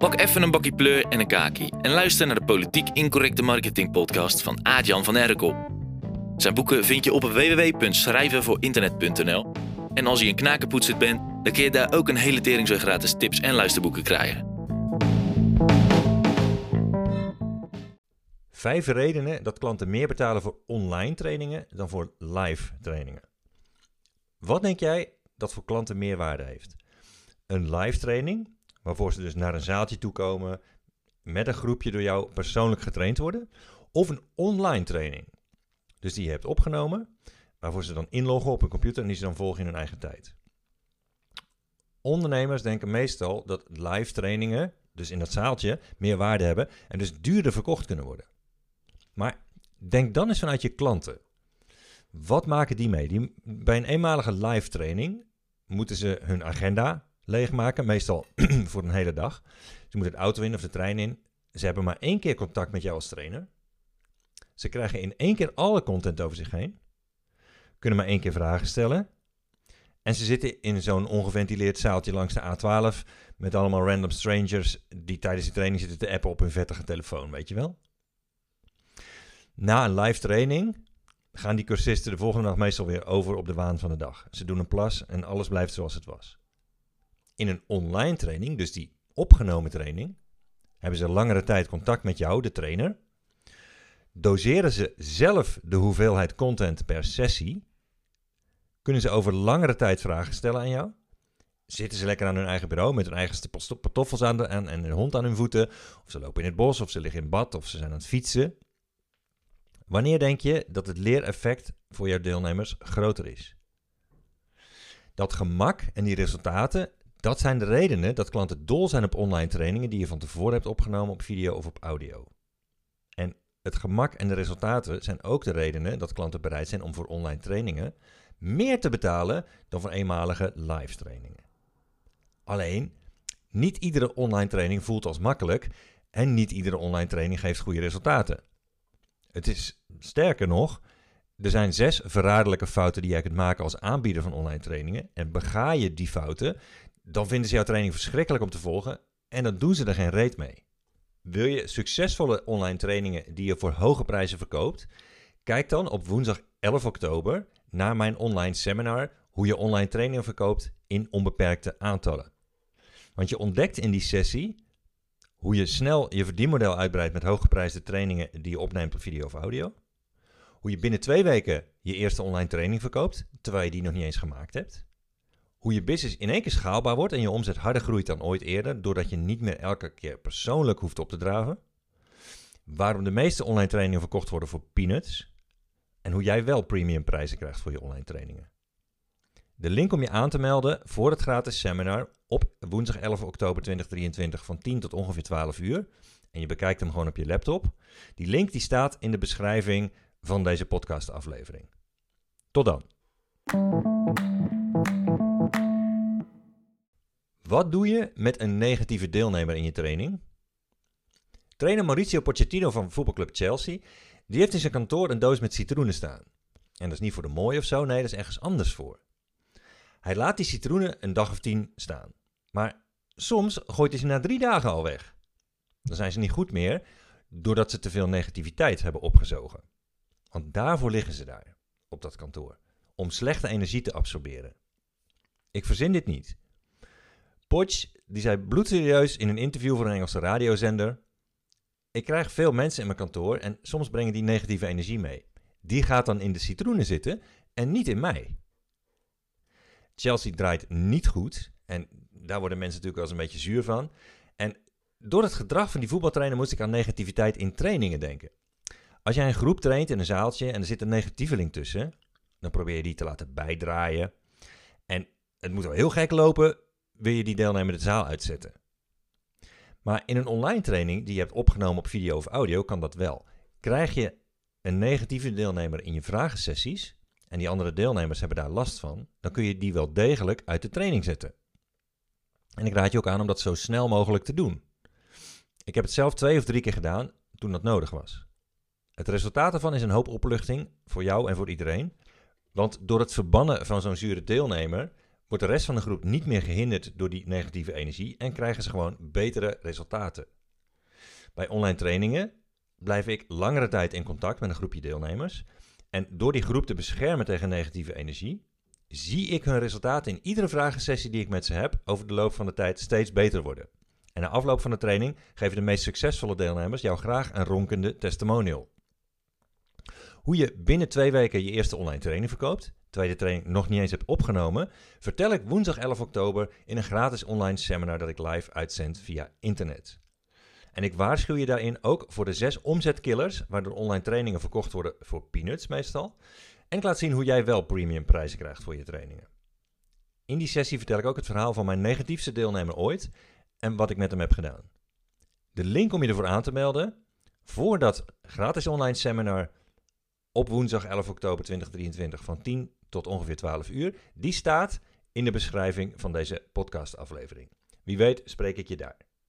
Pak even een bakje pleur en een kaki en luister naar de Politiek Incorrecte Marketing podcast van Aad-Jan van Erkel. Zijn boeken vind je op www.schrijvenvoorinternet.nl en als je een knakenpoetser bent, dan kun je daar ook een hele tering zo gratis tips en luisterboeken krijgen. Vijf redenen dat klanten meer betalen voor online trainingen dan voor live trainingen. Wat denk jij dat voor klanten meer waarde heeft? Een live training, waarvoor ze dus naar een zaaltje toe komen, met een groepje door jou persoonlijk getraind worden, of een online training, dus die je hebt opgenomen, waarvoor ze dan inloggen op een computer en die ze dan volgen in hun eigen tijd. Ondernemers denken meestal dat live trainingen, dus in dat zaaltje, meer waarde hebben en dus duurder verkocht kunnen worden. Maar denk dan eens vanuit je klanten. Wat maken die mee? Die, bij een eenmalige live training moeten ze hun agenda leegmaken, meestal voor een hele dag. Ze moeten de auto in of de trein in. Ze hebben maar één keer contact met jou als trainer. Ze krijgen in één keer alle content over zich heen. Kunnen maar één keer vragen stellen. En ze zitten in zo'n ongeventileerd zaaltje langs de A12 met allemaal random strangers die tijdens die training zitten te appen op hun vettige telefoon, weet je wel? Na een live training gaan die cursisten de volgende dag meestal weer over op de waan van de dag. Ze doen een plas en alles blijft zoals het was. In een online training, dus die opgenomen training, hebben ze langere tijd contact met jou, de trainer. Doseren ze zelf de hoeveelheid content per sessie. Kunnen ze over langere tijd vragen stellen aan jou. Zitten ze lekker aan hun eigen bureau met hun eigen patoffels aan, de, en hun hond aan hun voeten. Of ze lopen in het bos, of ze liggen in bad, of ze zijn aan het fietsen. Wanneer denk je dat het leereffect voor jouw deelnemers groter is? Dat gemak en die resultaten, dat zijn de redenen dat klanten dol zijn op online trainingen die je van tevoren hebt opgenomen op video of op audio. En het gemak en de resultaten zijn ook de redenen dat klanten bereid zijn om voor online trainingen meer te betalen dan voor eenmalige live trainingen. Alleen, niet iedere online training voelt als makkelijk en niet iedere online training geeft goede resultaten. Het is sterker nog, er zijn zes verraderlijke fouten die jij kunt maken als aanbieder van online trainingen. En bega je die fouten, dan vinden ze jouw training verschrikkelijk om te volgen en dan doen ze er geen reet mee. Wil je succesvolle online trainingen die je voor hoge prijzen verkoopt? Kijk dan op woensdag 11 oktober naar mijn online seminar hoe je online trainingen verkoopt in onbeperkte aantallen. Want je ontdekt in die sessie hoe je snel je verdienmodel uitbreidt met hooggeprijsde trainingen die je opneemt op video of audio. Hoe je binnen twee weken je eerste online training verkoopt, terwijl je die nog niet eens gemaakt hebt. Hoe je business in één keer schaalbaar wordt en je omzet harder groeit dan ooit eerder, doordat je niet meer elke keer persoonlijk hoeft op te dragen. Waarom de meeste online trainingen verkocht worden voor peanuts. En hoe jij wel premium prijzen krijgt voor je online trainingen. De link om je aan te melden voor het gratis seminar op woensdag 11 oktober 2023 van 10 tot ongeveer 12 uur. En je bekijkt hem gewoon op je laptop. Die link die staat in de beschrijving van deze podcastaflevering. Tot dan. Wat doe je met een negatieve deelnemer in je training? Trainer Mauricio Pochettino van voetbalclub Chelsea, die heeft in zijn kantoor een doos met citroenen staan. En dat is niet voor de mooi of zo, nee, dat is ergens anders voor. Hij laat die citroenen een dag of tien staan. Maar soms gooit hij ze na drie dagen al weg. Dan zijn ze niet goed meer, doordat ze te veel negativiteit hebben opgezogen. Want daarvoor liggen ze daar, op dat kantoor, om slechte energie te absorberen. Ik verzin dit niet. Potch die zei bloedserieus in een interview voor een Engelse radiozender: Ik krijg veel mensen in mijn kantoor en soms brengen die negatieve energie mee. Die gaat dan in de citroenen zitten en niet in mij. Chelsea draait niet goed en daar worden mensen natuurlijk wel eens een beetje zuur van. En door het gedrag van die voetbaltrainer moest ik aan negativiteit in trainingen denken. Als jij een groep traint in een zaaltje en er zit een negatieveling tussen, dan probeer je die te laten bijdraaien. En het moet wel heel gek lopen, wil je die deelnemer de zaal uitzetten. Maar in een online training die je hebt opgenomen op video of audio kan dat wel. Krijg je een negatieve deelnemer in je vragensessies en die andere deelnemers hebben daar last van, dan kun je die wel degelijk uit de training zetten. En ik raad je ook aan om dat zo snel mogelijk te doen. Ik heb het zelf twee of drie keer gedaan toen dat nodig was. Het resultaat daarvan is een hoop opluchting voor jou en voor iedereen. Want door het verbannen van zo'n zure deelnemer wordt de rest van de groep niet meer gehinderd door die negatieve energie en krijgen ze gewoon betere resultaten. Bij online trainingen blijf ik langere tijd in contact met een groepje deelnemers. En door die groep te beschermen tegen negatieve energie, zie ik hun resultaten in iedere vragensessie die ik met ze heb over de loop van de tijd steeds beter worden. En na afloop van de training geven de meest succesvolle deelnemers jou graag een ronkende testimonial. Hoe je binnen twee weken je eerste online training verkoopt, tweede training nog niet eens hebt opgenomen, vertel ik woensdag 11 oktober in een gratis online seminar dat ik live uitzend via internet. En ik waarschuw je daarin ook voor de zes omzetkillers, waardoor online trainingen verkocht worden voor peanuts meestal. En ik laat zien hoe jij wel premium prijzen krijgt voor je trainingen. In die sessie vertel ik ook het verhaal van mijn negatiefste deelnemer ooit en wat ik met hem heb gedaan. De link om je ervoor aan te melden voor dat gratis online seminar op woensdag 11 oktober 2023 van 10 tot ongeveer 12 uur, die staat in de beschrijving van deze podcastaflevering. Wie weet spreek ik je daar.